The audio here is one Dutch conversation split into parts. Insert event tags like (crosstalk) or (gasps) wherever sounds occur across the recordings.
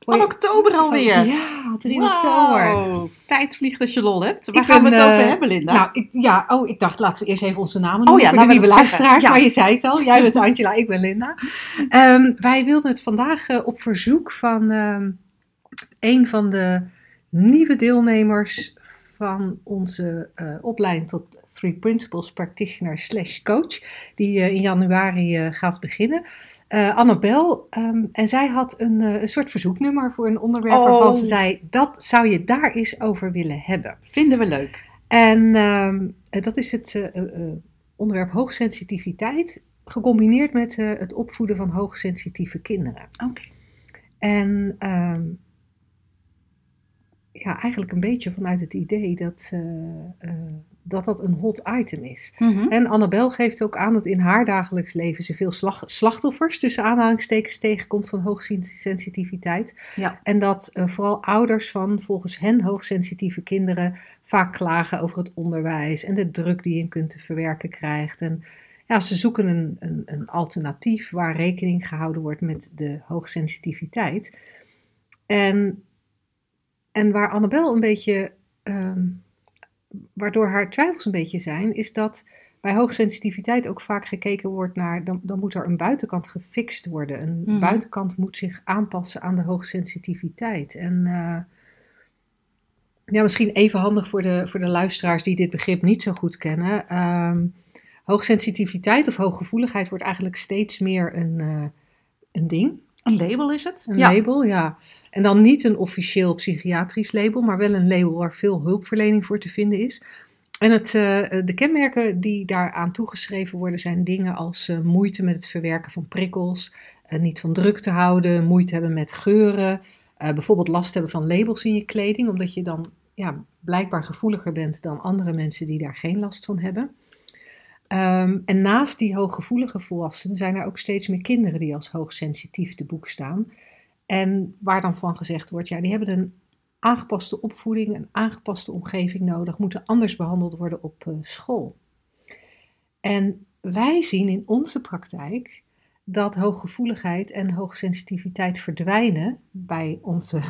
Van oktober alweer. Ja, 3 oktober. Tijd vliegt als je lol hebt. Waar gaan we het over uh, hebben, Linda? Nou, ik, ja, oh, ik dacht, laten we eerst even onze namen noemen oh, ja, voor de nieuwe luisteraars. Ja. Maar je zei het al, jij bent Angela, ik ben Linda. Um, wij wilden het vandaag uh, op verzoek van um, een van de nieuwe deelnemers van onze uh, opleiding tot Three Principles Practitioner slash Coach, die in januari gaat beginnen. Uh, Annabel. Um, en zij had een, uh, een, soort verzoeknummer voor een onderwerp oh. waarvan ze zei: dat zou je daar eens over willen hebben. Vinden we leuk. En um, dat is het uh, onderwerp hoogsensitiviteit, gecombineerd met het opvoeden van hoogsensitieve kinderen. Oké. Okay. En um, ja, eigenlijk een beetje vanuit het idee dat dat dat een hot item is. Mhm. En Annabel geeft ook aan dat in haar dagelijks leven ze veel slag, slachtoffers tussen aanhalingstekens tegenkomt van hoogsensitiviteit. Ja. En dat uh, vooral ouders van volgens hen hoogsensitieve kinderen vaak klagen over het onderwijs en de druk die je in kunt te verwerken krijgt. En ja, ze zoeken een, een, een alternatief waar rekening gehouden wordt met de hoogsensitiviteit. En, en waar Annabel een beetje. Um, waardoor haar twijfels een beetje zijn, is dat bij hoogsensitiviteit ook vaak gekeken wordt naar, dan, dan moet er een buitenkant gefixt worden. Een Mhm. mm. buitenkant moet zich aanpassen aan de hoogsensitiviteit. En uh, ja, misschien even handig voor de, voor de luisteraars die dit begrip niet zo goed kennen. Um, hoogsensitiviteit of hooggevoeligheid wordt eigenlijk steeds meer een, uh, een ding. Een label is het? Een ja. label, ja. En dan niet een officieel psychiatrisch label, maar wel een label waar veel hulpverlening voor te vinden is. En het, uh, de kenmerken die daaraan toegeschreven worden zijn dingen als uh, moeite met het verwerken van prikkels, uh, niet van druk te houden, moeite hebben met geuren, bijvoorbeeld last hebben van labels in je kleding, omdat je dan ja, blijkbaar gevoeliger bent dan andere mensen die daar geen last van hebben. Um, en naast die hooggevoelige volwassenen zijn er ook steeds meer kinderen die als hoogsensitief te boek staan. En waar dan van gezegd wordt, ja, die hebben een aangepaste opvoeding, een aangepaste omgeving nodig, moeten anders behandeld worden op uh, school. En wij zien in onze praktijk dat hooggevoeligheid en hoogsensitiviteit verdwijnen bij onze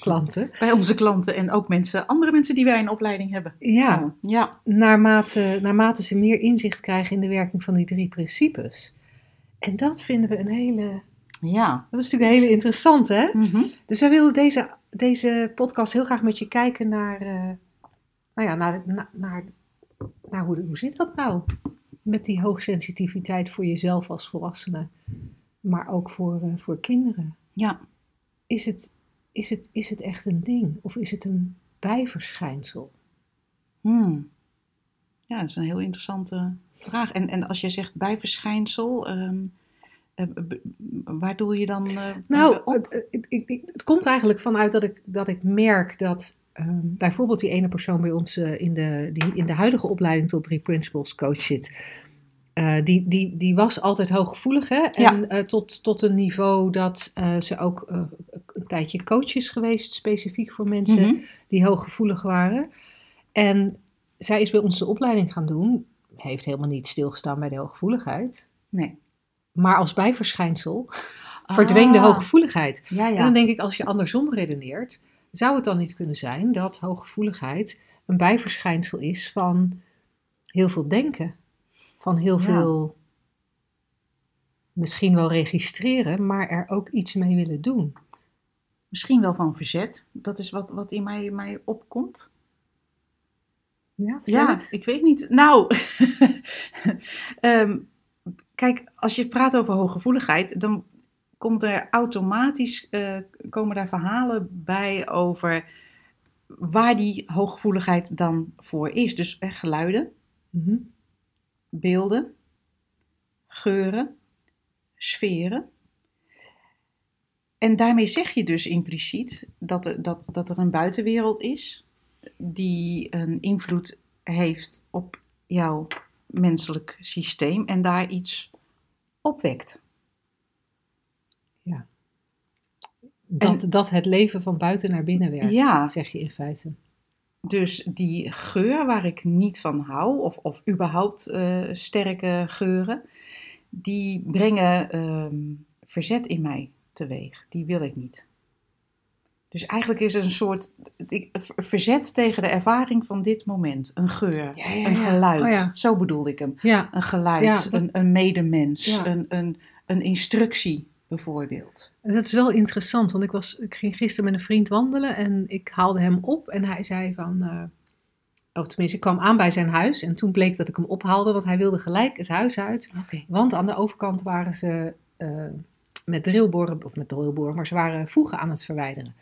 klanten. Bij onze klanten en ook mensen, andere mensen die wij in opleiding hebben. Ja, ja. Naarmate, naarmate ze meer inzicht krijgen in de werking van die drie principes. En dat vinden we een hele. Ja. Dat is natuurlijk een hele interessante, hè? Mm-hmm. Dus wij wilden deze, deze podcast heel graag met je kijken naar. Uh, nou ja, naar, naar, naar, naar hoe, hoe zit dat nou? Met die hoogsensitiviteit voor jezelf als volwassene, maar ook voor, uh, voor kinderen. Ja. Is het, is, het, is het echt een ding of is het een bijverschijnsel? Hmm. Ja, dat is een heel interessante vraag. En, en als je zegt bijverschijnsel, um, uh, waar doe je dan uh, nou? Het, het, komt eigenlijk vanuit dat ik, dat ik merk dat um, bijvoorbeeld die ene persoon bij ons uh, in, de, die in de huidige opleiding tot drie principles coach zit. Uh, die, die, die was altijd hooggevoelig, hè? En ja. uh, tot, tot een niveau dat uh, ze ook tijdje coach is geweest, specifiek voor mensen Mhm. die hooggevoelig waren. En zij is bij ons de opleiding gaan doen, heeft helemaal niet stilgestaan bij de hooggevoeligheid. Nee. Maar als bijverschijnsel verdween de Ah. hooggevoeligheid. Ja, En dan denk ik, als je andersom redeneert, zou het dan niet kunnen zijn dat hooggevoeligheid een bijverschijnsel is van heel veel denken, van heel Ja. veel misschien wel registreren, maar er ook iets mee willen doen. Misschien wel van verzet. Dat is wat, wat in mij, mij opkomt. Ja, vertel Ja, het. ik weet niet. Nou, (laughs) Ehm, kijk, als je praat over hooggevoeligheid, dan komt er automatisch eh, komen daar verhalen bij over waar die hooggevoeligheid dan voor is. Dus eh, geluiden, Mhm. beelden, geuren, sferen. En daarmee zeg je dus impliciet dat er, dat, dat er een buitenwereld is die een invloed heeft op jouw menselijk systeem en daar iets opwekt. Dat, dat het leven van buiten naar binnen werkt, Ja. zeg je in feite. Dus die geur waar ik niet van hou, of, of überhaupt eh, sterke geuren, die brengen ehm, verzet in mij teweeg. Die wil ik niet. Dus eigenlijk is het een soort verzet tegen de ervaring van dit moment. Een geur, Ja, ja, een geluid. Oh. Zo bedoelde ik hem. Ja, Een geluid, dat- een, een medemens, een, een, een instructie bijvoorbeeld. dat is wel interessant, want ik, was, ik ging gisteren met een vriend wandelen en ik haalde hem op en hij zei van, eh, of tenminste ik kwam aan bij zijn huis en toen bleek dat ik hem ophaalde, want hij wilde gelijk het huis uit, want aan de overkant waren ze eh, met drillboren, of met drillboren, maar ze waren voegen aan het verwijderen.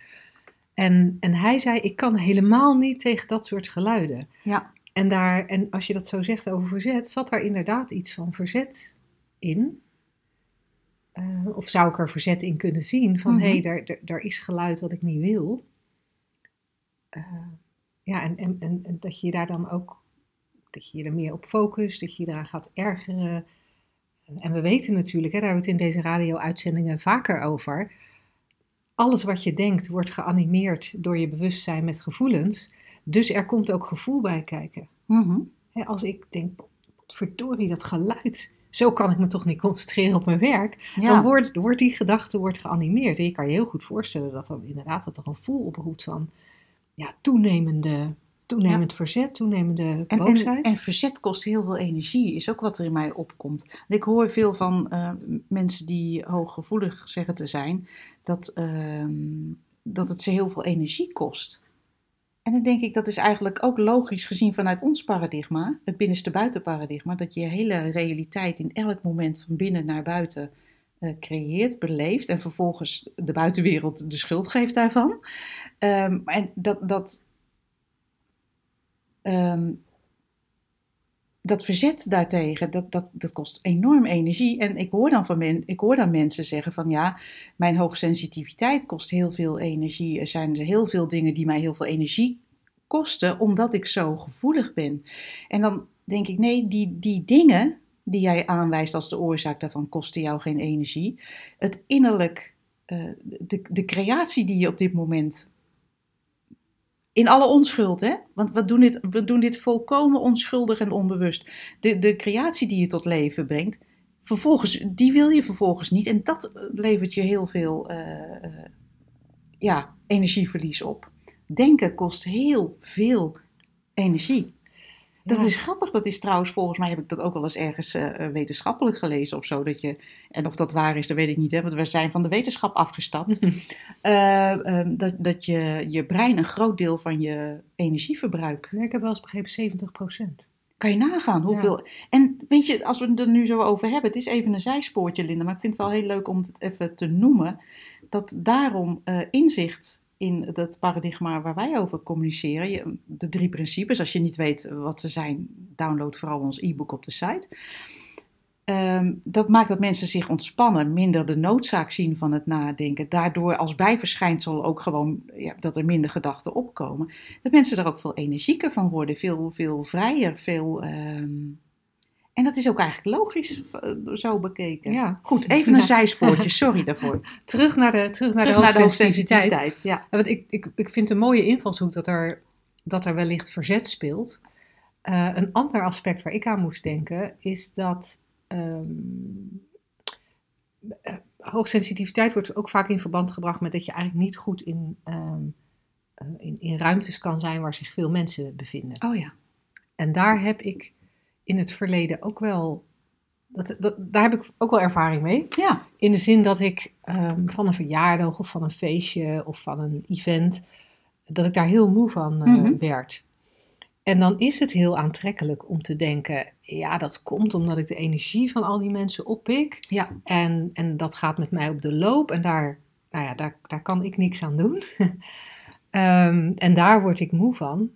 En, en hij zei, ik kan helemaal niet tegen dat soort geluiden. Ja. En, daar, en als je dat zo zegt over verzet, zat daar inderdaad iets van verzet in. Eh, of zou ik er verzet in kunnen zien van Mhm. hé, hey, daar, daar, is geluid wat ik niet wil. Eh, ja, en, en, en, en dat je daar dan ook, dat je je er meer op focust, dat je je eraan gaat ergeren. En we weten natuurlijk, hè, daar hebben we het in deze radio-uitzendingen vaker over. Alles wat je denkt wordt geanimeerd door je bewustzijn met gevoelens. Dus er komt ook gevoel bij kijken. Mhm. Hè, als ik denk, verdorie, dat geluid. Zo kan ik me toch niet concentreren op mijn werk. Ja. Dan wordt, wordt die gedachte wordt geanimeerd. En je kan je heel goed voorstellen dat dan inderdaad dat er een gevoel oproept van ja, toenemende, toenemend verzet, toenemende En, en, boosheid. en verzet kost heel veel energie, is ook wat er in mij opkomt. Ik hoor veel van eh, mensen die hooggevoelig zeggen te zijn, dat, ehm, dat het ze heel veel energie kost. En dan denk ik, dat is eigenlijk ook logisch gezien vanuit ons paradigma, het binnenste-buiten paradigma, dat je je hele realiteit in elk moment van binnen naar buiten eh, creëert, beleeft en vervolgens de buitenwereld de schuld geeft daarvan. Ehm, en dat, dat, ehm, dat verzet daartegen, dat, dat, dat kost enorm energie. En ik hoor, dan van men, ik hoor dan mensen zeggen van ja, mijn hoogsensitiviteit kost heel veel energie. Er zijn heel veel dingen die mij heel veel energie kosten, omdat ik zo gevoelig ben. En dan denk ik, nee, die, die dingen die jij aanwijst als de oorzaak daarvan kosten jou geen energie. Het innerlijk, eh, de, de creatie die je op dit moment in alle onschuld, hè? Want we doen dit, we doen dit volkomen onschuldig en onbewust. De, de creatie die je tot leven brengt, vervolgens, die wil je vervolgens niet. En dat levert je heel veel eh, eh, ja, energieverlies op. Denken kost heel veel energie. Dat is grappig. Dat is trouwens, volgens mij heb ik dat ook wel eens ergens eh, eh, wetenschappelijk gelezen of zo. Dat je, en of dat waar is, dat weet ik niet. Hè, want we zijn van de wetenschap afgestapt. (laughs) Eh, ehm, dat, dat je, je brein een groot deel van je energieverbruik. Ja, ik heb wel eens begrepen 70 procent. Kan je nagaan hoeveel. En weet je, als we het er nu zo over hebben, het is even een zijspoortje, Linda, maar ik vind het wel heel leuk om het even te noemen. Dat daarom inzicht in dat paradigma waar wij over communiceren, de drie principes, als je niet weet wat ze zijn, download vooral ons e-book op de site. Ehm, dat maakt dat mensen zich ontspannen, minder de noodzaak zien van het nadenken. Daardoor als bijverschijnsel ook gewoon ja, dat er minder gedachten opkomen. Dat mensen er ook veel energieker van worden, veel, veel vrijer, veel. ehm, En dat is ook eigenlijk logisch v- zo bekeken. Ja. Goed, even een Ja. zijspoortje, (laughs) sorry daarvoor. Terug naar de, terug naar Terug de naar de hoogsensitiviteit. Ja. Want ik, ik, ik vind een mooie invalshoek dat er, dat er wellicht verzet speelt. Eh, een ander aspect waar ik aan moest denken is dat eh, hoogsensitiviteit wordt ook vaak in verband gebracht met dat je eigenlijk niet goed in, ehm, eh, in, in ruimtes kan zijn waar zich veel mensen bevinden. Oh ja. En daar heb ik in het verleden ook wel, dat, dat, daar heb ik ook wel ervaring mee. Ja. In de zin dat ik ehm, van een verjaardag of van een feestje of van een event, dat ik daar heel moe van eh, Mhm. werd. En dan is het heel aantrekkelijk om te denken, ja, dat komt omdat ik de energie van al die mensen oppik. Ja. En, en dat gaat met mij op de loop en daar, nou ja, daar, daar kan ik niks aan doen. (laughs) Ehm, en daar word ik moe van.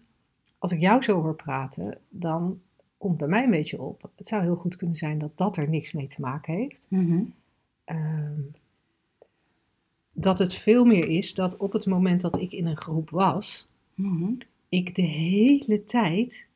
Als ik jou zo hoor praten, dan komt bij mij een beetje op. Het zou heel goed kunnen zijn dat dat er niks mee te maken heeft. Mhm. Ehm, dat het veel meer is dat op het moment dat ik in een groep was, Mhm. ik de hele tijd,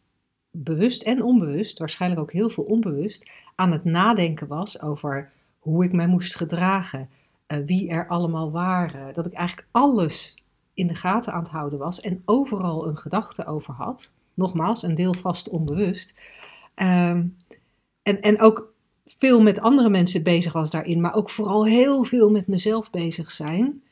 bewust en onbewust, waarschijnlijk ook heel veel onbewust, aan het nadenken was over hoe ik mij moest gedragen, eh, wie er allemaal waren. Dat ik eigenlijk alles in de gaten aan het houden was en overal een gedachte over had. Nogmaals, een deel vast onbewust. Ehm, en, en ook veel met andere mensen bezig was daarin, maar ook vooral heel veel met mezelf bezig zijn.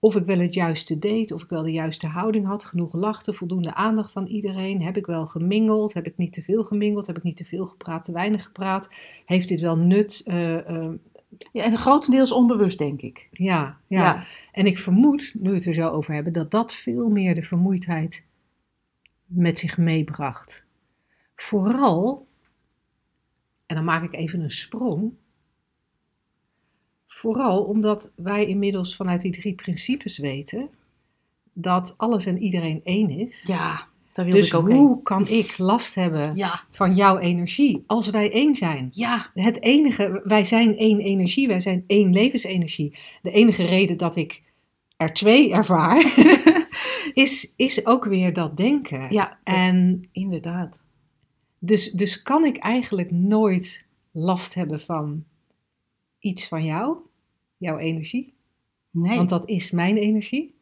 Of ik wel het juiste deed, of ik wel de juiste houding had, genoeg lachte, voldoende aandacht aan iedereen. Heb ik wel gemingeld? Heb ik niet te veel gemingeld? Heb ik niet te veel gepraat, te weinig gepraat? Heeft dit wel nut? Uh, uh, ja, en grotendeels onbewust, denk ik. Ja, ja, ja. En ik vermoed, nu we het er zo over hebben, dat dat veel meer de vermoeidheid met zich meebracht. Vooral, en dan maak ik even een sprong. Vooral omdat wij inmiddels vanuit die drie principes weten dat alles en iedereen één is. Ja, daar wil dus ik ook hoe kan ik last hebben ja. van jouw energie als wij één zijn? Ja. Het enige, wij zijn één energie, wij zijn één levensenergie. De enige reden dat ik er twee ervaar, (laughs) is, is ook weer dat denken. Ja, en inderdaad. Dus, dus kan ik eigenlijk nooit last hebben van iets van jou, jouw energie? Nee. Want dat is mijn energie.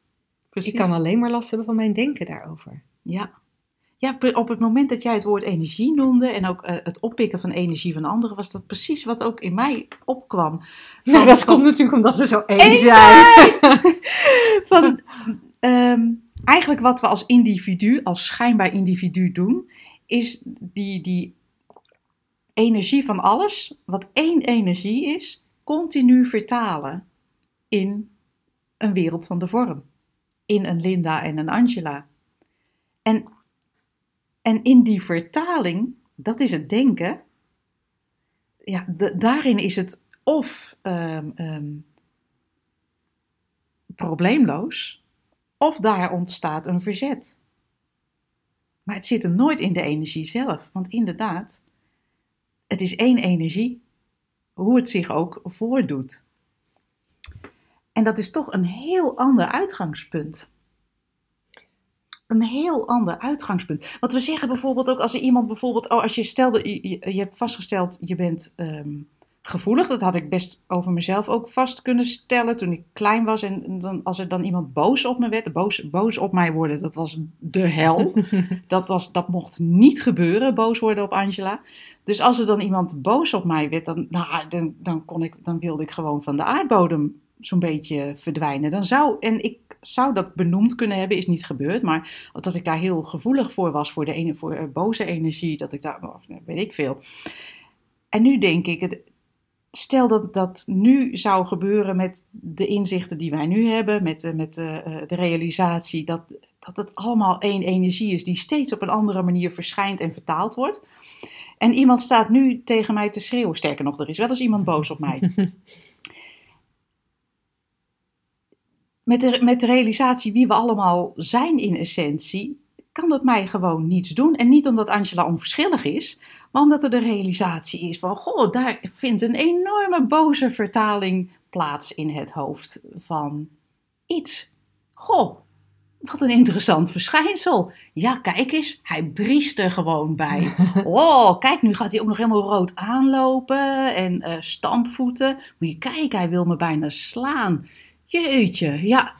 Precies. Ik kan alleen maar last hebben van mijn denken daarover. Ja. Ja, op het moment dat jij het woord energie noemde en ook uh, het oppikken van energie van anderen, was dat precies wat ook in mij opkwam. Van, ja, dat van, komt natuurlijk omdat we zo één zijn. (laughs) van, um, eigenlijk wat we als individu, als schijnbaar individu doen, is die, die energie van alles, wat één energie is, continu vertalen in een wereld van de vorm. In een Linda en een Angela. En, en in die vertaling, dat is het denken, ja, daarin is het of um, um, probleemloos, of daar ontstaat een verzet. Maar het zit hem nooit in de energie zelf. Want inderdaad, het is één energie. Hoe het zich ook voordoet. En dat is toch een heel ander uitgangspunt. Een heel ander uitgangspunt. Want we zeggen bijvoorbeeld ook als er iemand bijvoorbeeld, oh, als je stelde, je, hebt vastgesteld, je bent um, gevoelig. Dat had ik best over mezelf ook vast kunnen stellen toen ik klein was. En dan, als er dan iemand boos op me werd, boos, boos op mij worden, dat was de hel. (laughs) dat, was, dat mocht niet gebeuren, boos worden op Angela. Dus als er dan iemand boos op mij werd, dan, nou, dan, dan, kon ik, dan wilde ik gewoon van de aardbodem zo'n beetje verdwijnen. Dan zou, en ik zou dat benoemd kunnen hebben, is niet gebeurd. Maar dat ik daar heel gevoelig voor was, voor de ene, voor boze energie, dat ik daar, weet ik veel. En nu denk ik, het, stel dat dat nu zou gebeuren met de inzichten die wij nu hebben, met, de, met de, de realisatie dat, dat het allemaal één energie is die steeds op een andere manier verschijnt en vertaald wordt. En iemand staat nu tegen mij te schreeuwen. Sterker nog, er is wel eens iemand boos op mij. (laughs) met, de, met de realisatie wie we allemaal zijn in essentie, kan dat mij gewoon niets doen. En niet omdat Angela onverschillig is, maar omdat er de realisatie is van, goh, daar vindt een enorme boze vertaling plaats in het hoofd van iets. Goh, wat een interessant verschijnsel. Ja, kijk eens, hij briest er gewoon bij. (laughs) Oh, kijk, nu gaat hij ook nog helemaal rood aanlopen en uh, stampvoeten. Moet je kijken, hij wil me bijna slaan. Jeetje, ja,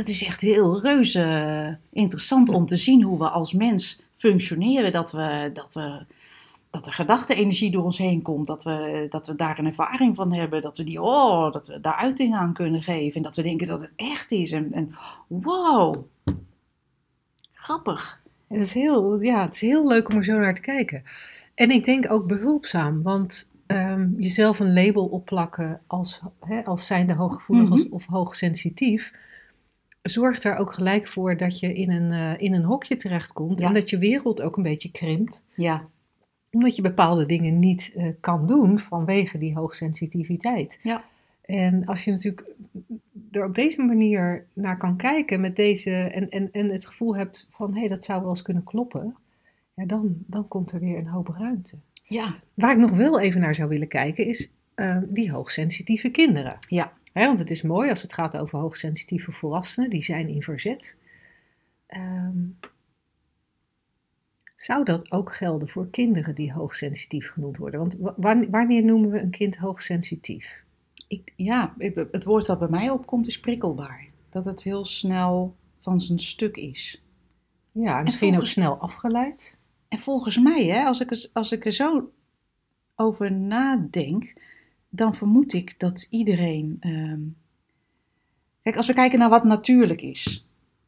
dat is echt heel reuze interessant om te zien hoe we als mens functioneren. Dat we, dat we dat er gedachte-energie door ons heen komt, dat we, dat we daar een ervaring van hebben, dat we, die, oh, dat we daar uiting aan kunnen geven en dat we denken dat het echt is. En, en wow, grappig. En het, is heel, ja, het is heel leuk om er zo naar te kijken. En ik denk ook behulpzaam, want um, jezelf een label opplakken als, hè, als zijnde hooggevoelig mm -hmm. of hoogsensitief, zorgt er ook gelijk voor dat je in een, uh, in een hokje terechtkomt ja. en dat je wereld ook een beetje krimpt. Ja omdat je bepaalde dingen niet uh, kan doen vanwege die hoogsensitiviteit. Ja. En als je natuurlijk er op deze manier naar kan kijken met deze en, en, en het gevoel hebt van hé, hey, dat zou wel eens kunnen kloppen, ja, dan, dan komt er weer een hoop ruimte. Ja. Waar ik nog wel even naar zou willen kijken is uh, die hoogsensitieve kinderen. Ja. He, want het is mooi als het gaat over hoogsensitieve volwassenen, die zijn in verzet. Um, Zou dat ook gelden voor kinderen die hoogsensitief genoemd worden? Want wanneer noemen we een kind hoogsensitief? Ik, ja, het woord wat bij mij opkomt is prikkelbaar. Dat het heel snel van zijn stuk is. Ja, misschien ook snel afgeleid. En volgens mij, hè, als, ik als ik er zo over nadenk, dan vermoed ik dat iedereen. Ehm, kijk, als we kijken naar wat natuurlijk is,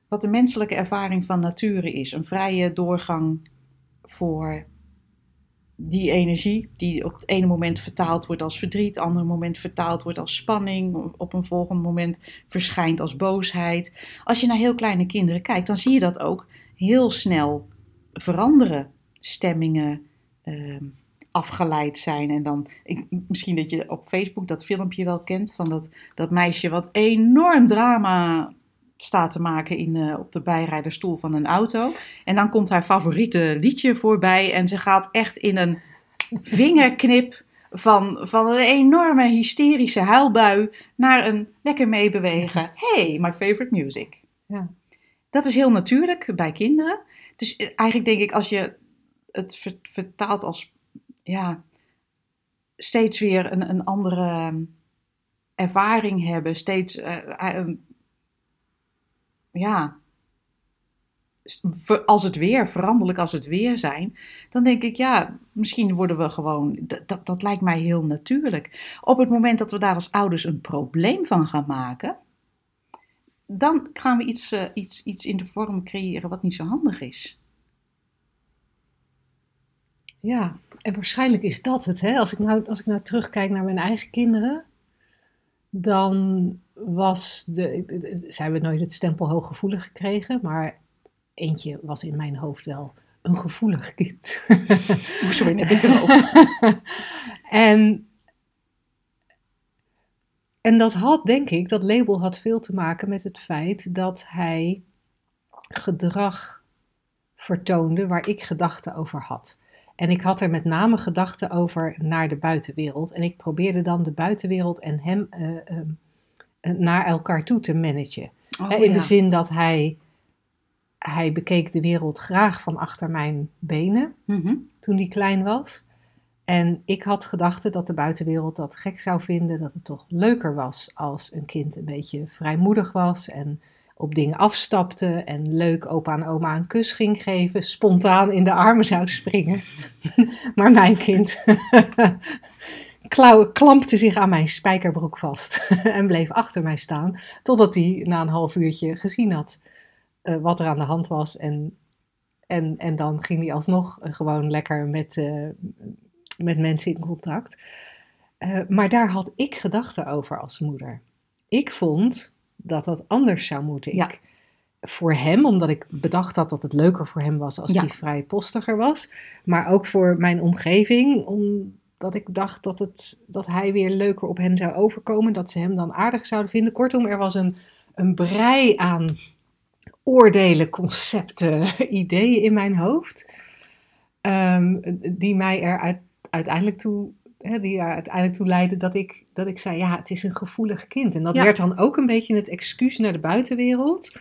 wat de menselijke ervaring van nature is, een vrije doorgang voor die energie, die op het ene moment vertaald wordt als verdriet, het andere moment vertaald wordt als spanning, op een volgend moment verschijnt als boosheid. Als je naar heel kleine kinderen kijkt, dan zie je dat ook heel snel veranderen. Stemmingen, ehm, afgeleid zijn. En dan, ik, misschien dat je op Facebook dat filmpje wel kent van dat, dat meisje wat enorm drama staat te maken in, uh, op de bijrijderstoel van een auto. En dan komt haar favoriete liedje voorbij en ze gaat echt in een vingerknip van, van een enorme hysterische huilbui naar een lekker meebewegen. Hey, my favorite music. Ja. Dat is heel natuurlijk bij kinderen. Dus eh, eigenlijk denk ik als je het vertaalt als ja, steeds weer een, een andere ervaring hebben, steeds uh, ja, als het weer, veranderlijk als het weer zijn, dan denk ik, ja, misschien worden we gewoon, dat, dat, lijkt mij heel natuurlijk. Op het moment dat we daar als ouders een probleem van gaan maken, dan gaan we iets, uh, iets, iets in de vorm creëren wat niet zo handig is. Ja, en waarschijnlijk is dat het. Hè? Als, ik nou, als ik nou terugkijk naar mijn eigen kinderen, dan was de. Ze hebben nooit het stempel hooggevoelig gekregen, maar eentje was in mijn hoofd wel een gevoelig kind. (laughs) Sorry, heb ik ook. (laughs) en, en dat had, denk ik, dat label had veel te maken met het feit dat hij gedrag vertoonde waar ik gedachten over had. En ik had er met name gedachten over naar de buitenwereld. En ik probeerde dan de buitenwereld en hem uh, uh, naar elkaar toe te managen. Oh, in de zin dat hij, hij bekeek de wereld graag van achter mijn benen mhm. toen hij klein was. En ik had gedachten dat de buitenwereld dat gek zou vinden, dat het toch leuker was als een kind een beetje vrijmoedig was en op dingen afstapte en leuk opa en oma een kus ging geven, spontaan in de armen zou springen. (laughs) maar mijn kind (laughs) klampte zich aan mijn spijkerbroek vast (laughs) en bleef achter mij staan, totdat hij na een half uurtje gezien had uh, wat er aan de hand was. En, en, en dan ging hij alsnog gewoon lekker met, uh, met mensen in contact. Uh, maar daar had ik gedachten over als moeder. Ik vond dat dat anders zou moeten. Ja. Ik, voor hem, omdat ik bedacht had dat het leuker voor hem was als hij vrij postiger was. Maar ook voor mijn omgeving, omdat ik dacht dat, het, dat hij weer leuker op hen zou overkomen. Dat ze hem dan aardig zouden vinden. Kortom, er was een, een brei aan oordelen, concepten, (laughs) ideeën in mijn hoofd. Um, die mij er uiteindelijk toe hè, die uiteindelijk toe leidde dat ik, dat ik zei, ja, het is een gevoelig kind. En dat werd dan ook een beetje het excuus naar de buitenwereld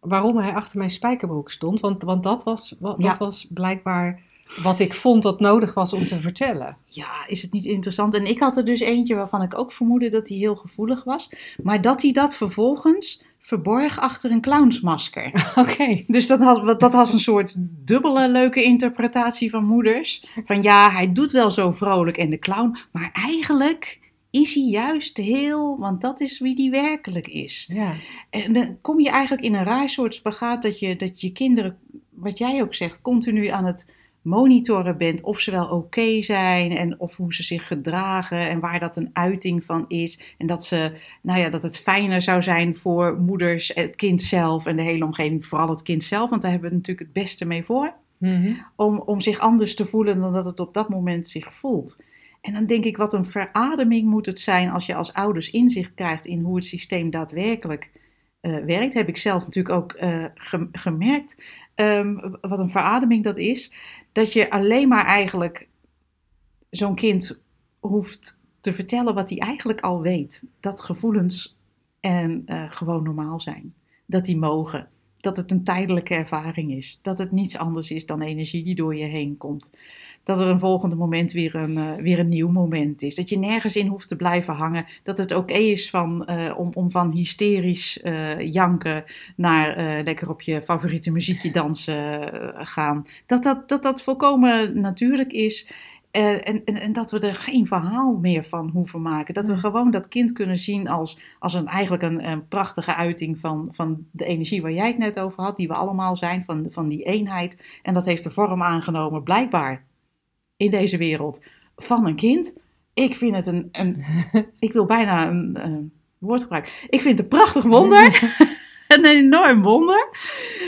waarom hij achter mijn spijkerbroek stond. Want, want dat, was, wat, dat was blijkbaar wat ik vond dat nodig was om te vertellen. Ja, is het niet interessant? En ik had er dus eentje waarvan ik ook vermoedde dat hij heel gevoelig was. Maar dat hij dat vervolgens verborg achter een clownsmasker. (laughs) Oké. Dus dat had, dat was een soort dubbele leuke interpretatie van moeders. Van ja, hij doet wel zo vrolijk en de clown, maar eigenlijk is hij juist heel, want dat is wie die werkelijk is. Ja. En dan kom je eigenlijk in een raar soort spagaat dat je, dat je kinderen, wat jij ook zegt, continu aan het monitoren bent of ze wel oké zijn en of hoe ze zich gedragen en waar dat een uiting van is. En dat, ze, nou ja, dat het fijner zou zijn voor moeders, het kind zelf en de hele omgeving, vooral het kind zelf, want daar hebben we natuurlijk het beste mee voor. Mhm. om, om zich anders te voelen dan dat het op dat moment zich voelt. En dan denk ik, wat een verademing moet het zijn als je als ouders inzicht krijgt in hoe het systeem daadwerkelijk uh, werkt. Heb ik zelf natuurlijk ook uh, gemerkt. Um, wat een verademing dat is dat je alleen maar eigenlijk zo'n kind hoeft te vertellen wat hij eigenlijk al weet. Dat gevoelens en uh, gewoon normaal zijn. Dat die mogen. Dat het een tijdelijke ervaring is. Dat het niets anders is dan energie die door je heen komt. Dat er een volgende moment weer een, eh, weer een nieuw moment is. Dat je nergens in hoeft te blijven hangen. Dat het oké is van, eh, om, om van hysterisch eh, janken naar lekker op je favoriete muziekje dansen gaan. Dat dat, dat dat volkomen natuurlijk is. Eh, en, en, en dat we er geen verhaal meer van hoeven maken. Dat we Nee. gewoon dat kind kunnen zien als, als een, eigenlijk een, een prachtige uiting van, van de energie waar jij het net over had. Die we allemaal zijn, van, van die eenheid. En dat heeft de vorm aangenomen, blijkbaar, in deze wereld, van een kind. Ik vind het een, een (laughs) ik wil bijna een, een woord gebruiken. Ik vind het een prachtig wonder. (laughs) een enorm wonder.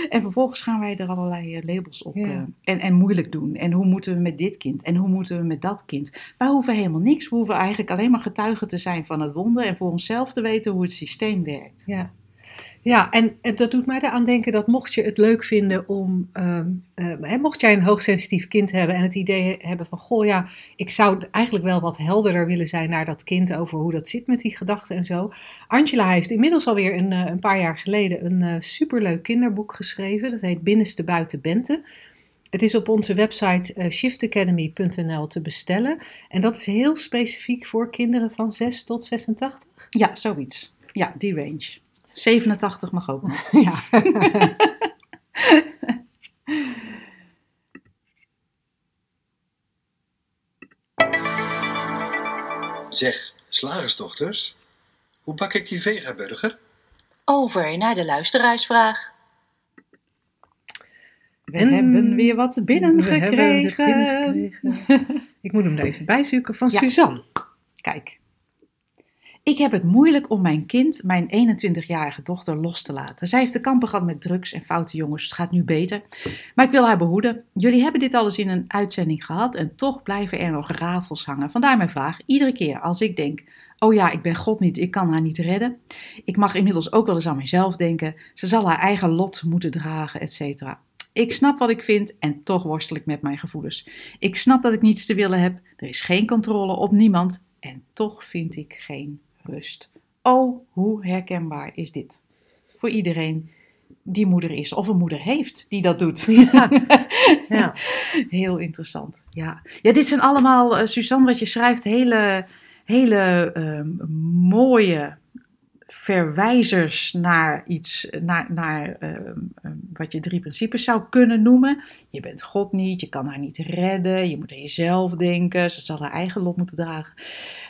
En vervolgens gaan wij er allerlei eh, labels op Ja. eh, en, en moeilijk doen. En hoe moeten we met dit kind? En hoe moeten we met dat kind? Wij hoeven helemaal niks. We hoeven eigenlijk alleen maar getuigen te zijn van het wonder. En voor onszelf te weten hoe het systeem werkt. Ja. Ja, en dat doet mij eraan denken dat mocht je het leuk vinden om, ehm, eh, hè, mocht jij een hoogsensitief kind hebben en het idee hebben van, goh ja, ik zou eigenlijk wel wat helderder willen zijn naar dat kind over hoe dat zit met die gedachten en zo. Angela heeft inmiddels alweer een, eh, een paar jaar geleden een eh, superleuk kinderboek geschreven, dat heet Binnenste Buiten Bente. Het is op onze website eh, shiftacademy.nl te bestellen en dat is heel specifiek voor kinderen van 6 tot 86. Ja, zoiets. Ja, die range. 87 mag ook. (laughs) Ja. Zeg, slagersdochters, hoe bak ik die vegaburger? Over naar de luisteraarsvraag. We En- hebben weer wat binnengekregen. binnengekregen. (laughs) Ik moet hem er even bijzoeken van Ja. Suzanne. Kijk. Ik heb het moeilijk om mijn kind, mijn 21-jarige dochter, los te laten. Zij heeft te kampen gehad met drugs en foute jongens. Het gaat nu beter. Maar ik wil haar behoeden. Jullie hebben dit alles in een uitzending gehad en toch blijven er nog rafels hangen. Vandaar mijn vraag. Iedere keer als ik denk, oh ja, ik ben God niet, ik kan haar niet redden. Ik mag inmiddels ook wel eens aan mezelf denken. Ze zal haar eigen lot moeten dragen, et cetera. Ik snap wat ik vind en toch worstel ik met mijn gevoelens. Ik snap dat ik niets te willen heb. Er is geen controle op niemand. En toch vind ik geen rust. Oh, hoe herkenbaar is dit? Voor iedereen die moeder is of een moeder heeft die dat doet. Ja. (laughs) Ja. Heel interessant. Ja, ja dit zijn allemaal, eh, Suzanne, wat je schrijft, hele, hele ehm, mooie verwijzers naar iets, naar, naar ehm, ehm, wat je drie principes zou kunnen noemen. Je bent God niet, je kan haar niet redden, je moet aan jezelf denken, ze zal haar eigen lot moeten dragen.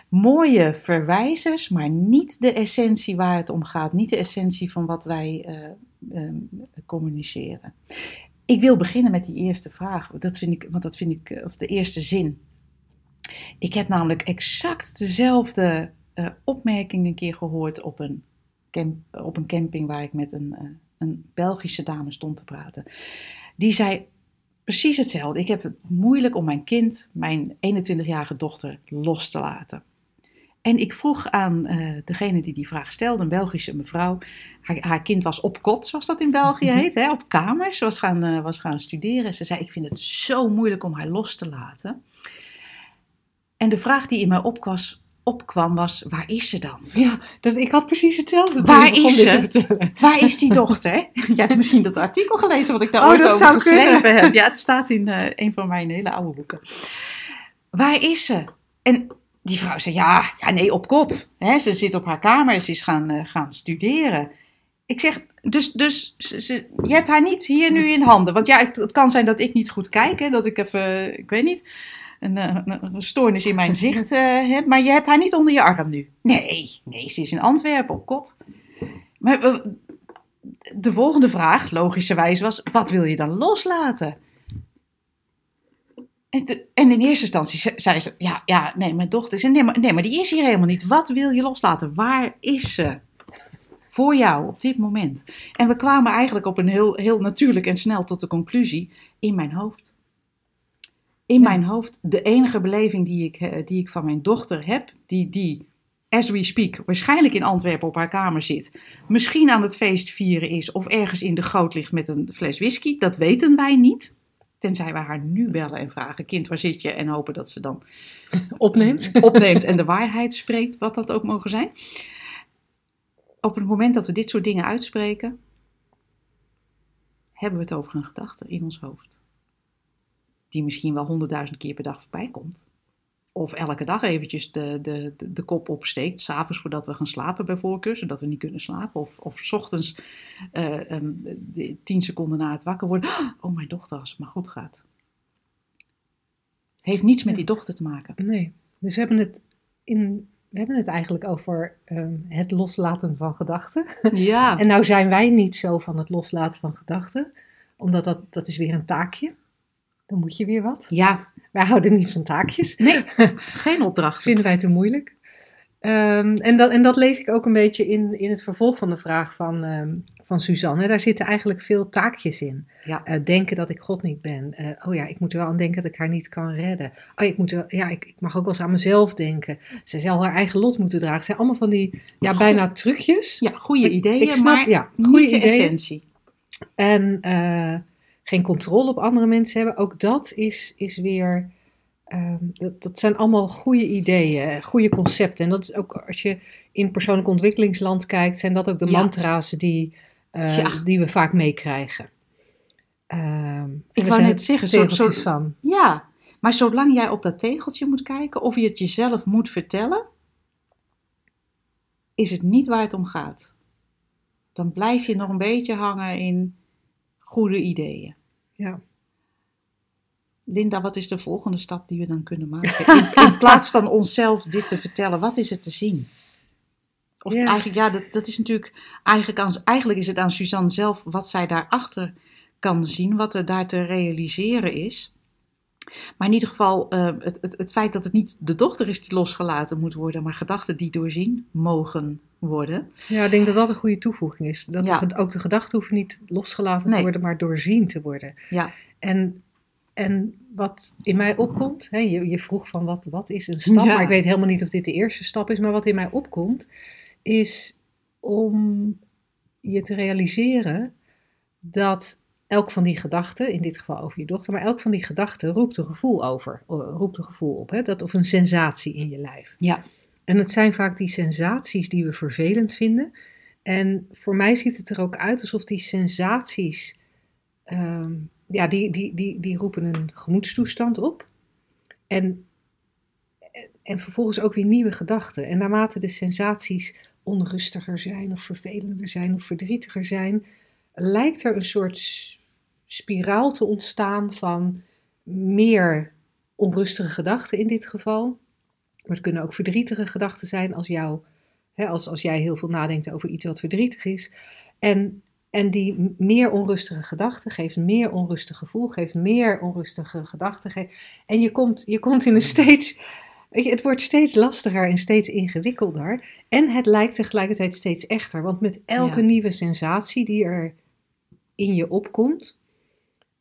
Mooie verwijzers, maar niet de essentie waar het om gaat, niet de essentie van wat wij eh, ehm, communiceren. Ik wil beginnen met die eerste vraag, dat vind ik, want dat vind ik, eh, of de eerste zin. Ik heb namelijk exact dezelfde eh, opmerking een keer gehoord op een, camp, op een camping waar ik met een, eh, een Belgische dame stond te praten. Die zei precies hetzelfde. Ik heb het moeilijk om mijn kind, mijn 21-jarige dochter, los te laten. En ik vroeg aan eh, degene die die vraag stelde, een Belgische mevrouw. Haar, haar kind was op kot, zoals dat in België heet, hè, op kamers. Ze was gaan, was gaan studeren. Ze zei: Ik vind het zo moeilijk om haar los te laten. En de vraag die in mij opkwas, opkwam was: Waar is ze dan? Ja, dat, ik had precies hetzelfde. Waar is ze? te. Waar is die dochter? (laughs) Jij hebt misschien dat artikel gelezen wat ik daar Oh, ooit over zou geschreven kunnen. heb. Ja, het staat in eh, een van mijn hele oude boeken. Waar is ze? En die vrouw zei, ja, ja nee, op kot. Hè, ze zit op haar kamer, ze is gaan, eh, gaan studeren. Ik zeg, dus, dus ze, ze- je hebt haar niet hier nu in handen. Want ja, het, het kan zijn dat ik niet goed kijk, hè, dat ik even, ik weet niet, een, eh, een, een stoornis in mijn zicht eh. Maar je hebt haar niet onder je arm nu. Nee, nee, ze is in Antwerpen op kot. Maar eh, de volgende vraag, logischerwijs, was: wat wil je dan loslaten? En, in eerste instantie ze- zei ze: ja, ja, nee, mijn dochter. Zei, nee, maar, nee, maar die is hier helemaal niet. Wat wil je loslaten? Waar is ze? Voor jou op dit moment. En we kwamen eigenlijk op een heel, heel natuurlijk en snel tot de conclusie: in mijn hoofd. In mijn hoofd, de enige beleving die ik, eh, die ik van mijn dochter heb, die, die, as we speak, waarschijnlijk in Antwerpen op haar kamer zit, misschien aan het feest vieren is of ergens in de goot ligt met een fles whisky, dat weten wij niet. Tenzij we haar nu bellen en vragen, kind, waar zit je? En hopen dat ze dan (laughs) Opneemt. (laughs) opneemt en de waarheid spreekt, wat dat ook mogen zijn. Op het moment dat we dit soort dingen uitspreken, hebben we het over een gedachte in ons hoofd. Die misschien wel honderdduizend keer per dag voorbij komt. Of elke dag eventjes de, de, de, de kop opsteekt, s'avonds voordat we gaan slapen bij voorkeur, zodat we niet kunnen slapen. Of, of s ochtends ehm, de- tien seconden na het wakker worden. (gasps) Oh, mijn dochter, als het maar goed gaat. Heeft niets met die dochter te maken. Nee, dus we hebben het, in, we hebben het eigenlijk over ehm, het loslaten van gedachten. (laughs) Ja, En nou zijn wij niet zo van het loslaten van gedachten, omdat dat, dat is weer een taakje. Dan moet je weer wat. ja. Wij houden niet van taakjes. nee, (laughs) geen opdracht. vinden wij te moeilijk. Ehm, en, dat, en dat lees ik ook een beetje in, in het vervolg van de vraag van, ehm, van Suzanne. Daar zitten eigenlijk veel taakjes in. Ja. Eh, denken dat ik God niet ben. Eh, oh ja, ik moet er wel aan denken dat ik haar niet kan redden. Oh, ik, moet wel, ja, ik, ik mag ook wel eens aan mezelf denken. Zij zal haar eigen lot moeten dragen. Het zijn allemaal van die ja, Goed. bijna trucjes. Ja, goede ideeën, ik snap, maar ja, goede niet de ideeën. essentie. En eh, geen controle op andere mensen hebben. Ook dat is, is weer. ehm, dat, dat zijn allemaal goede ideeën, goede concepten. En dat is ook als je in persoonlijk ontwikkelingsland kijkt, zijn dat ook de Ja. mantra's die, eh, Ja. die we vaak meekrijgen. En Ik wou net zeggen, zo, zo, van. Ja, maar zolang jij op dat tegeltje moet kijken of je het jezelf moet vertellen, is het niet waar het om gaat. Dan blijf je nog een beetje hangen in goede ideeën. Ja. Linda, wat is de volgende stap die we dan kunnen maken? In, in (laughs) plaats van onszelf dit te vertellen, wat is er te zien? Of Ja. eigenlijk, ja, dat, dat is natuurlijk, eigenlijk, aan, eigenlijk is het aan Suzanne zelf wat zij daarachter kan zien, wat er daar te realiseren is. Maar in ieder geval, eh, het, het, het feit dat het niet de dochter is die losgelaten moet worden, maar gedachten die doorzien mogen worden. ja, ik denk dat dat een goede toevoeging is. Dat Ja. ook de gedachten hoeven niet losgelaten Nee. te worden, maar doorzien te worden. Ja, En, en wat in mij opkomt, hè, je, je vroeg van wat, wat is een stap, Ja. maar ik weet helemaal niet of dit de eerste stap is, maar wat in mij opkomt, is om je te realiseren dat elk van die gedachten, in dit geval over je dochter, maar elk van die gedachten roept een gevoel over, roept een gevoel op, hè, dat, of een sensatie in je lijf. ja, En het zijn vaak die sensaties die we vervelend vinden. En voor mij ziet het er ook uit alsof die sensaties, ehm, ja, die, die, die, die roepen een gemoedstoestand op. En, en vervolgens ook weer nieuwe gedachten. En naarmate de sensaties onrustiger zijn of vervelender zijn of verdrietiger zijn, lijkt er een soort spiraal te ontstaan van meer onrustige gedachten in dit geval. Maar het kunnen ook verdrietige gedachten zijn als, jou, hè, als, als jij heel veel nadenkt over iets wat verdrietig is. En, en die meer onrustige gedachten geeft meer onrustig gevoel, geeft meer onrustige gedachten. ge- En je komt, je komt in een steeds. Het wordt steeds lastiger en steeds ingewikkelder. En het lijkt tegelijkertijd steeds echter. Want met elke Ja. nieuwe sensatie die er in je opkomt,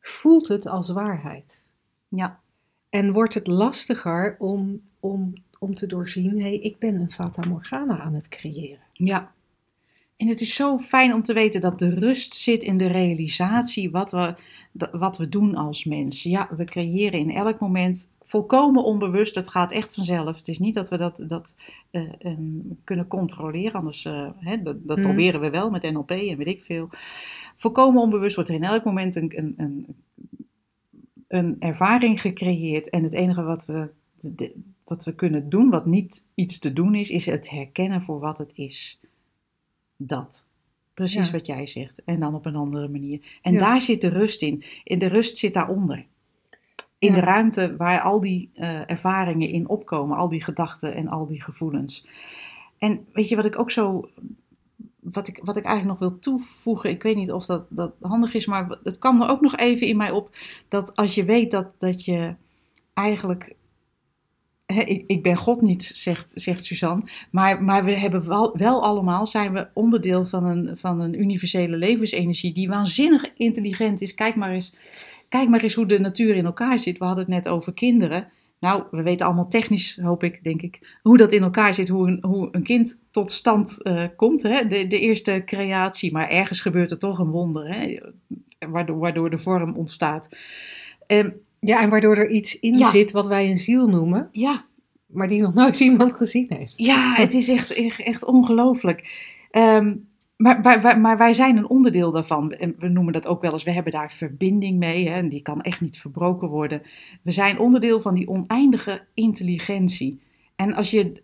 voelt het als waarheid. ja, En wordt het lastiger om, om, om te doorzien, hé, hey, ik ben een Fata Morgana aan het creëren. ja. En het is zo fijn om te weten dat de rust zit in de realisatie wat we, dat- wat we doen als mens. Ja, we creëren in elk moment volkomen onbewust. Het gaat echt vanzelf. Het is niet dat we dat, dat eh, ehm, kunnen controleren. Anders, eh, hè, dat, dat Hmm. proberen we wel met NLP en weet ik veel. Volkomen onbewust wordt er in elk moment een, een, een, een ervaring gecreëerd. En het enige wat we, de- wat we kunnen doen, wat niet iets te doen is, is het herkennen voor wat het is. Dat. Precies Ja. wat jij zegt. En dan op een andere manier. En Ja. daar zit de rust in. De rust zit daaronder. In Ja. de ruimte waar al die eh, ervaringen in opkomen, al die gedachten en al die gevoelens. En weet je wat ik ook zo. Wat ik, wat ik eigenlijk nog wil toevoegen, ik weet niet of dat, dat handig is, maar het kwam er ook nog even in mij op dat als je weet dat, dat je eigenlijk. Ik, ik ben God niet, zegt, zegt Suzanne. Maar, maar we hebben wel, wel allemaal, zijn we onderdeel van een, van een universele levensenergie die waanzinnig intelligent is. Kijk maar, eens, kijk maar eens hoe de natuur in elkaar zit. We hadden het net over kinderen. Nou, we weten allemaal technisch, hoop ik, denk ik, hoe dat in elkaar zit, hoe een, hoe een kind tot stand eh, komt. Hè? De, de eerste creatie, maar ergens gebeurt er toch een wonder, hè? Waardoor, waardoor de vorm ontstaat. Ehm, Ja, en waardoor er iets in Ja. zit wat wij een ziel noemen, ja, maar die nog nooit (laughs) iemand gezien heeft. Ja, het is echt, echt, echt ongelooflijk. Ehm, Maar, wij- wij- maar wij zijn een onderdeel daarvan. En we noemen dat ook wel eens, we hebben daar verbinding mee. Hè, en die kan echt niet verbroken worden. We zijn onderdeel van die oneindige intelligentie. En als je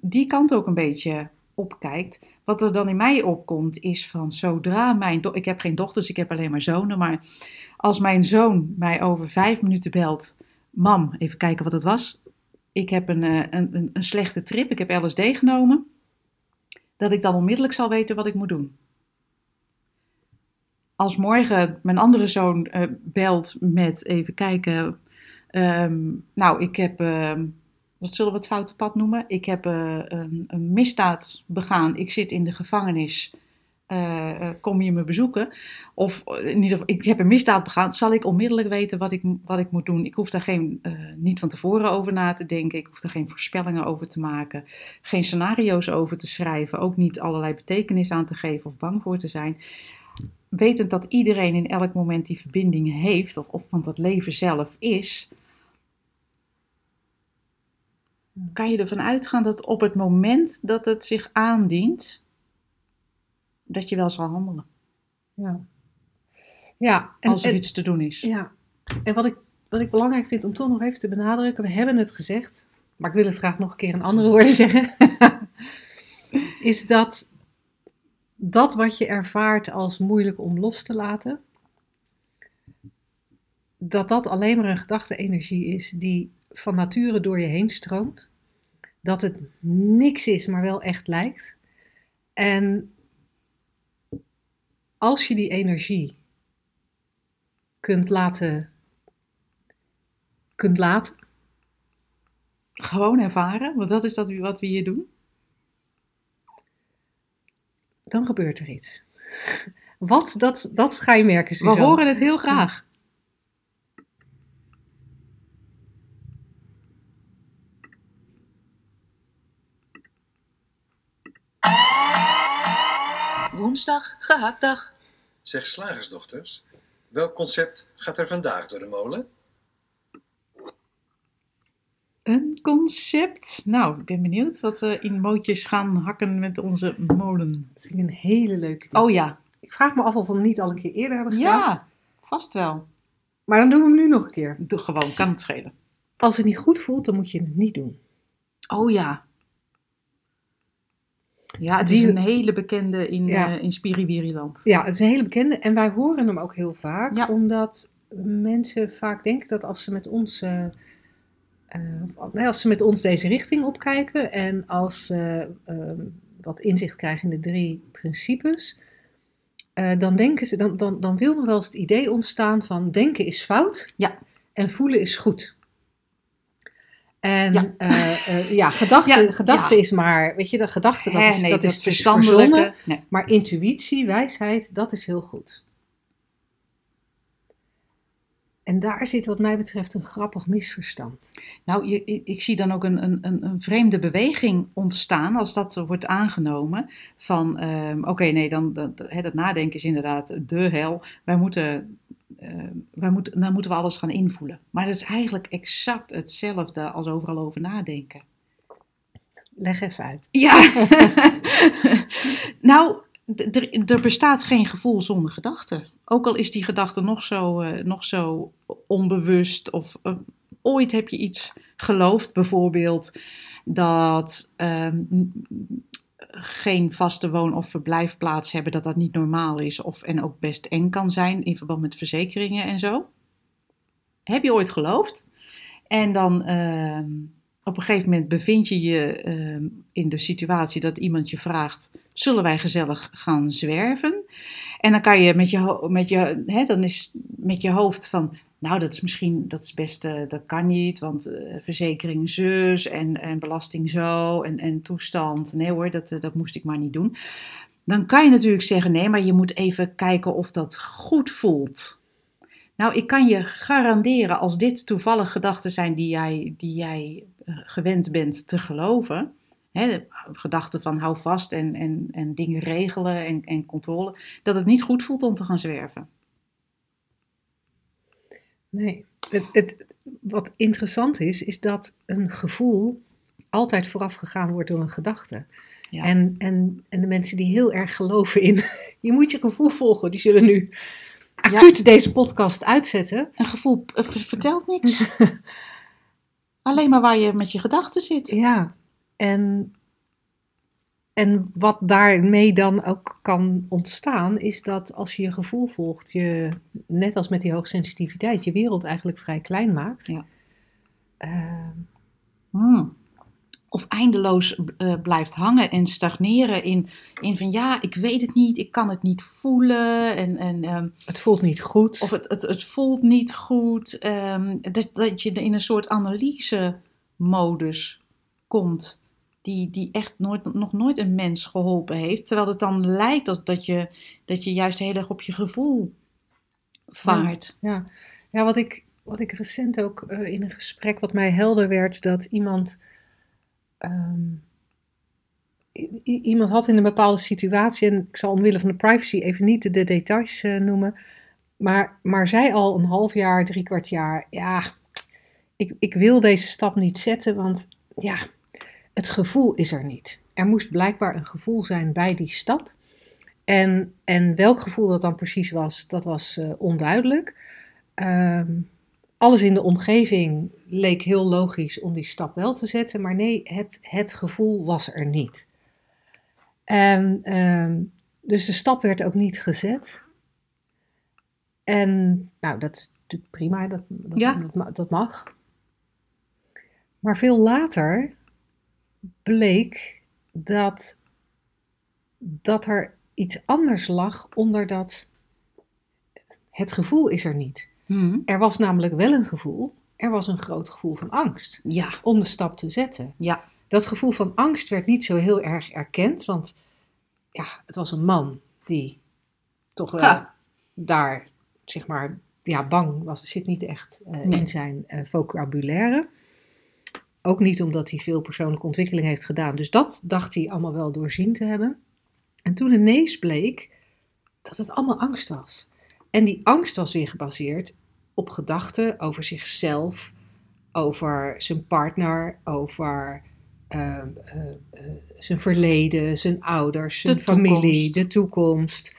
die kant ook een beetje wat er dan in mij opkomt, is van zodra mijn... Ik heb geen dochters, ik heb alleen maar zonen. Maar als mijn zoon mij over vijf minuten belt... Mam, even kijken wat het was. Ik heb een, eh, een, een slechte trip, ik heb LSD genomen dat ik dan onmiddellijk zal weten wat ik moet doen. Als morgen mijn andere zoon eh, belt met even kijken. ehm, nou, ik heb. ehm, wat zullen we het foute pad noemen? Ik heb eh, een, een misdaad begaan. Ik zit in de gevangenis. Eh, eh, kom je me bezoeken? Of in ieder geval, ik heb een misdaad begaan. Zal ik onmiddellijk weten wat ik, wat ik moet doen? Ik hoef daar geen, niet van tevoren over na te denken. Ik hoef er geen voorspellingen over te maken geen scenario's over te schrijven, ook niet allerlei betekenis aan te geven of bang voor te zijn. Wetend dat iedereen in elk moment die verbinding heeft, of, of want dat leven zelf is, kan je ervan uitgaan dat op het moment dat het zich aandient, dat je wel zal handelen. Ja, ja en, Als er en- iets te doen is. Ja, en wat ik, wat ik belangrijk vind om toch nog even te benadrukken, we hebben het gezegd, maar ik wil het graag nog een keer in andere woorden zeggen, (laughs) is dat dat wat je ervaart als moeilijk om los te laten, dat dat alleen maar een gedachte-energie is die van nature door je heen stroomt. Dat het niks is, maar wel echt lijkt. En als je die energie kunt laten, kunt laten, Gewoon ervaren, want dat is dat wat we hier doen. dan gebeurt er iets. (laughs) Wat, dat, dat ga je merken, We horen het heel graag. Woensdag, gehaktdag. Zeg slagersdochters, welk concept gaat er vandaag door de molen? Een concept. Nou, ik ben benieuwd wat we in mootjes gaan hakken met onze molen. Dat vind ik een hele leuke tip. Oh ja, Ik vraag me af of we hem niet al een keer eerder hebben gedaan. ja, vast wel. Maar dan doen we hem nu nog een keer. Doe gewoon, kan het schelen. Als het niet goed voelt, dan moet je het niet doen. Oh ja. Ja, het Die- is een hele bekende in, Ja. eh in Spiriwiriland. Ja, het is een hele bekende en wij horen hem ook heel vaak, Ja. omdat mensen vaak denken dat als ze met ons, eh, eh, als ze met ons deze richting opkijken en als ze eh, wat inzicht krijgen in de drie principes, dan denken ze, dan, dan, dan wil nog wel eens het idee ontstaan van denken is fout Ja. en voelen is goed. En (laughs) Ja. ja gedachte, Ja, gedachte ja. is maar, weet je, de gedachte dat Hè, is, nee, dat is dus verstandelijke. Nee. Maar intuïtie, wijsheid, dat is heel goed. En daar zit wat mij betreft een grappig misverstand. Nou, je, ik, ik zie dan ook een, een, een, vreemde beweging ontstaan als dat wordt aangenomen. Van, ehm, oké, nee, dan, dat, dat nadenken is inderdaad de hel. Wij moeten, eh, wij moeten, dan moeten we alles gaan invoelen. Maar dat is eigenlijk exact hetzelfde als overal over nadenken. Leg even uit. Ja, (laughs) (laughs) nou, er- bestaat geen gevoel zonder gedachte. Ook al is die gedachte nog zo, eh, nog zo onbewust of eh, ooit heb je iets geloofd, bijvoorbeeld dat ehm, geen vaste woon- of verblijfplaats hebben, dat dat niet normaal is of en ook best eng kan zijn in verband met verzekeringen en zo. Heb je ooit geloofd? En dan ehm, op een gegeven moment bevind je je ehm, in de situatie dat iemand je vraagt: zullen wij gezellig gaan zwerven? En dan kan je met je, met je, hè, dan is met je hoofd van. Nou, dat is misschien, dat is best, eh, dat kan niet, want eh, verzekering zus en, en belasting zo en, en toestand. Nee hoor, dat, eh, dat moest ik maar niet doen. Dan kan je natuurlijk zeggen, nee, maar je moet even kijken of dat goed voelt. Nou, ik kan je garanderen, als dit toevallig gedachten zijn die jij, die jij gewend bent te geloven, hè, gedachten van hou vast en, en, en dingen regelen en, en controle, dat het niet goed voelt om te gaan zwerven. Nee. Het, het, wat interessant is, is dat een gevoel altijd vooraf gegaan wordt door een gedachte. Ja. En, en, en de mensen die heel erg geloven in, (laughs) je moet je gevoel volgen, die zullen nu acuut deze podcast uitzetten. Een gevoel eh, vertelt niks. (laughs) Alleen maar waar je met je gedachten zit. Ja, en, en wat daarmee dan ook kan ontstaan, is dat als je je gevoel volgt, je, net als met die hoogsensitiviteit, je wereld eigenlijk vrij klein maakt. Ja. Eh, Hmm. Of eindeloos eh, blijft hangen en stagneren in, in van ja, ik weet het niet, ik kan het niet voelen. En, en, ehm, het voelt niet goed. of het, het, het voelt niet goed. ehm, dat, dat je in een soort analyse-modus komt. Die, die echt nooit, nog nooit een mens geholpen heeft. Terwijl het dan lijkt als dat je, dat je juist heel erg op je gevoel vaart. Ja, ja wat, ik, wat ik recent ook eh, in een gesprek, wat mij helder werd, dat iemand. ehm, iemand had in een bepaalde situatie, en ik zal omwille van de privacy even niet de, de details eh, noemen, maar, maar zij al een half jaar, drie kwart jaar, ja, ik, ik wil deze stap niet zetten, want ja, het gevoel is er niet. Er moest blijkbaar een gevoel zijn bij die stap. En, en welk gevoel dat dan precies was, dat was eh, onduidelijk. Ehm, alles in de omgeving leek heel logisch om die stap wel te zetten, maar nee, het, het gevoel was er niet. En ehm, dus de stap werd ook niet gezet. En nou, dat is natuurlijk prima, dat, dat, Ja. dat, dat mag. Maar veel later bleek dat, dat er iets anders lag onder dat. Het gevoel is er niet. Hmm. Er was namelijk wel een gevoel. Er was een groot gevoel van angst Ja, om de stap te zetten. ja, Dat gevoel van angst werd niet zo heel erg erkend, want ja, het was een man die toch wel daar, zeg maar, ja, bang was. zit niet echt eh, Nee. in zijn eh, vocabulaire. Ook niet omdat hij veel persoonlijke ontwikkeling heeft gedaan. Dus dat dacht hij allemaal wel doorzien te hebben. En toen ineens bleek dat het allemaal angst was. En die angst was weer gebaseerd op gedachten over zichzelf, over zijn partner, over eh, eh, eh, zijn verleden, zijn ouders, zijn De familie, toekomst. de toekomst,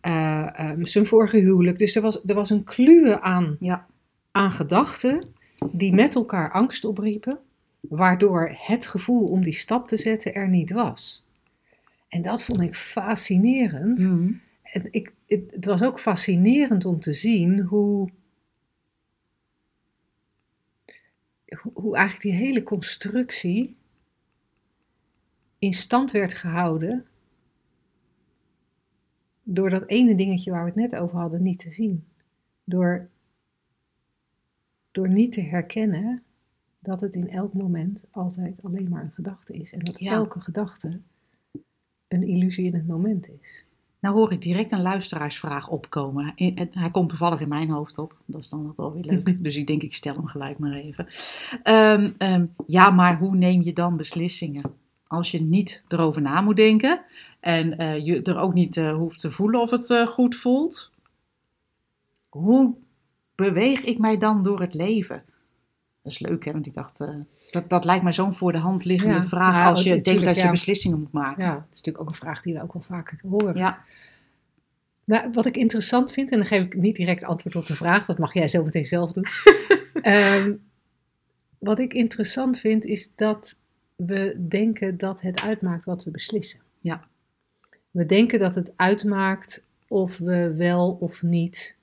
eh, ehm, zijn vorige huwelijk. Dus er was, er was een kluwe aan, ja. aan gedachten die met elkaar angst opriepen, waardoor het gevoel om die stap te zetten er niet was. En dat vond ik fascinerend. Hmm. En ik, het, het was ook fascinerend om te zien hoe, hoe, hoe eigenlijk die hele constructie in stand werd gehouden door dat ene dingetje waar we het net over hadden niet te zien. Door, door niet te herkennen dat het in elk moment altijd alleen maar een gedachte is. En dat Ja. elke gedachte een illusie in het moment is. Nou hoor ik direct een luisteraarsvraag opkomen. En- en Hij komt toevallig in mijn hoofd op. Dat is dan ook wel weer leuk. (laughs) Dus ik denk, ik stel hem gelijk maar even. Ehm, ehm, ja, maar hoe neem je dan beslissingen? Als je niet erover na moet denken en eh, je er ook niet eh, hoeft te voelen of het eh, goed voelt. Hoe beweeg ik mij dan door het leven? Dat is leuk, hè? Want ik dacht, eh, dat, dat lijkt mij zo'n voor de hand liggende Ja, vraag ja, als je tuurlijk, denkt dat je beslissingen moet maken. Ja, het is natuurlijk ook een vraag die we ook wel vaker horen. Ja, Nou, wat ik interessant vind, en dan geef ik niet direct antwoord op de vraag, dat mag jij zo meteen zelf doen. (laughs) Ehm, wat ik interessant vind, is dat we denken dat het uitmaakt wat we beslissen. Ja. We denken dat het uitmaakt of we wel of niet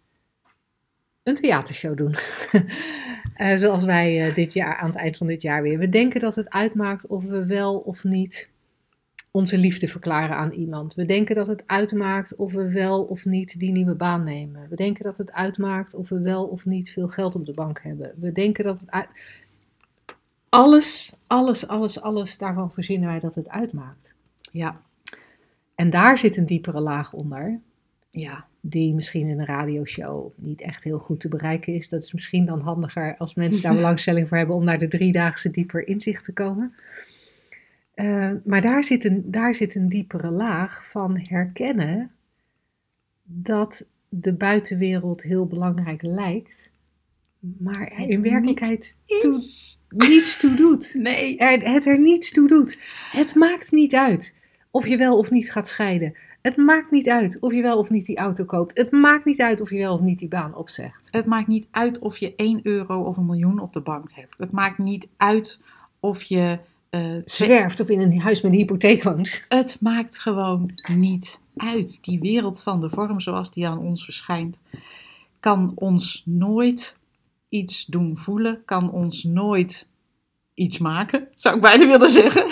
een theatershow doen. (laughs) Eh, zoals wij eh, dit jaar, aan het eind van dit jaar weer. We denken dat het uitmaakt of we wel of niet onze liefde verklaren aan iemand. We denken dat het uitmaakt of we wel of niet die nieuwe baan nemen. We denken dat het uitmaakt of we wel of niet veel geld op de bank hebben. We denken dat het. Alles, alles, alles, alles, daarvan verzinnen wij dat het uitmaakt. ja, En daar zit een diepere laag onder, ja. die misschien in een radioshow niet echt heel goed te bereiken is. Dat is misschien dan handiger als mensen daar (laughs) belangstelling voor hebben om naar de driedaagse dieper inzicht te komen. Eh, maar daar zit, een, daar zit een diepere laag van herkennen dat de buitenwereld heel belangrijk lijkt, maar er in niet werkelijkheid toe, niets toe doet. Nee. Er, het er niets toe doet. Het maakt niet uit. of je wel of niet gaat scheiden. Het maakt niet uit of je wel of niet die auto koopt. Het maakt niet uit of je wel of niet die baan opzegt. Het maakt niet uit of je 1 euro of een miljoen op de bank hebt. Het maakt niet uit of je. eh, Zwerft of in een huis met een hypotheek woont. Het maakt gewoon niet uit. Die wereld van de vorm zoals die aan ons verschijnt, kan ons nooit iets doen voelen, kan ons nooit iets maken, zou ik bijna willen zeggen.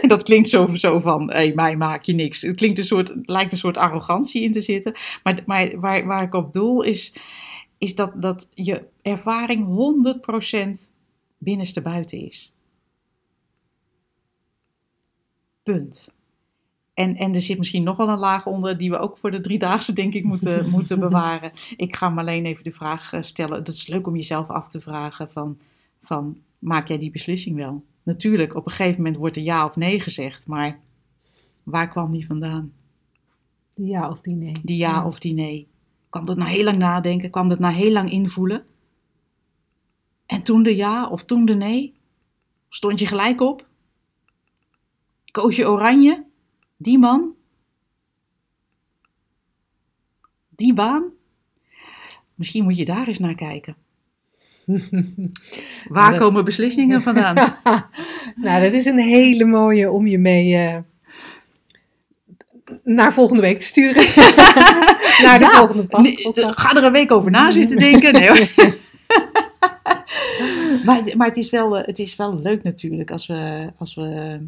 En (laughs) dat klinkt zo, zo van, hé, hey, mij maak je niks. Het klinkt een soort, lijkt een soort arrogantie in te zitten. Maar, maar waar, waar ik op doel is, is dat, dat je ervaring 100% binnenste buiten is. Punt. En, en er zit misschien nog wel een laag onder die we ook voor de driedaagse denk ik moeten, (laughs) moeten bewaren. Ik ga me alleen even de vraag eh, stellen. Het is leuk om jezelf af te vragen van, van maak jij die beslissing wel? Natuurlijk, op een gegeven moment wordt er ja of nee gezegd, maar waar kwam die vandaan? Die ja of die nee. Die ja of die nee. Kwam dat na heel lang nadenken? Kwam dat na heel lang invoelen? En toen de ja of toen de nee? Stond je gelijk op? Koos je oranje? Die man? Die baan? Misschien moet je daar eens naar kijken. (laughs) Waar Dat- komen beslissingen vandaan? (laughs) nou, dat is een hele mooie om je mee eh, naar volgende week te sturen. (laughs) naar de Ja, volgende podcast. ga er een week over na zitten denken. Nee, hoor. maar het, maar het, is wel, eh, het is wel leuk natuurlijk als we, als we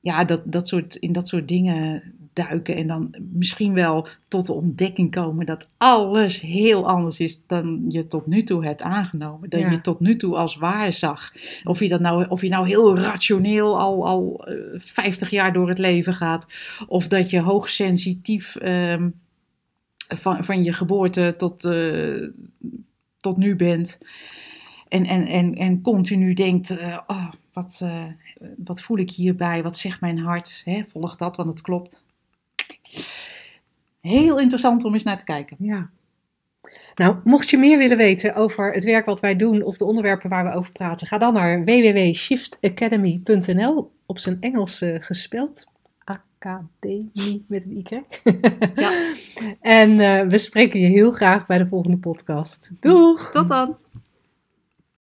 ja, dat, dat soort, in dat soort dingen duiken. En dan misschien wel tot de ontdekking komen dat alles heel anders is dan je tot nu toe hebt aangenomen. Ja. je tot nu toe als waar zag. Of je, dat nou, of je nou heel rationeel al, al eh, 50 jaar door het leven gaat. Of dat je hoogsensitief ehm, van, van je geboorte tot, eh, tot nu bent. En, en, en, en continu denkt, eh, oh, wat, eh, wat voel ik hierbij? Wat zegt mijn hart? Hè, volg dat, want het klopt. Heel interessant om eens naar te kijken. Ja. Nou, mocht je meer willen weten over het werk wat wij doen of de onderwerpen waar we over praten, ga dan naar www.shiftacademy.nl op zijn Engels eh, gespeld. Academie met een Y. (laughs) Ja. en eh, we spreken je heel graag bij de volgende podcast. Doeg! Tot dan!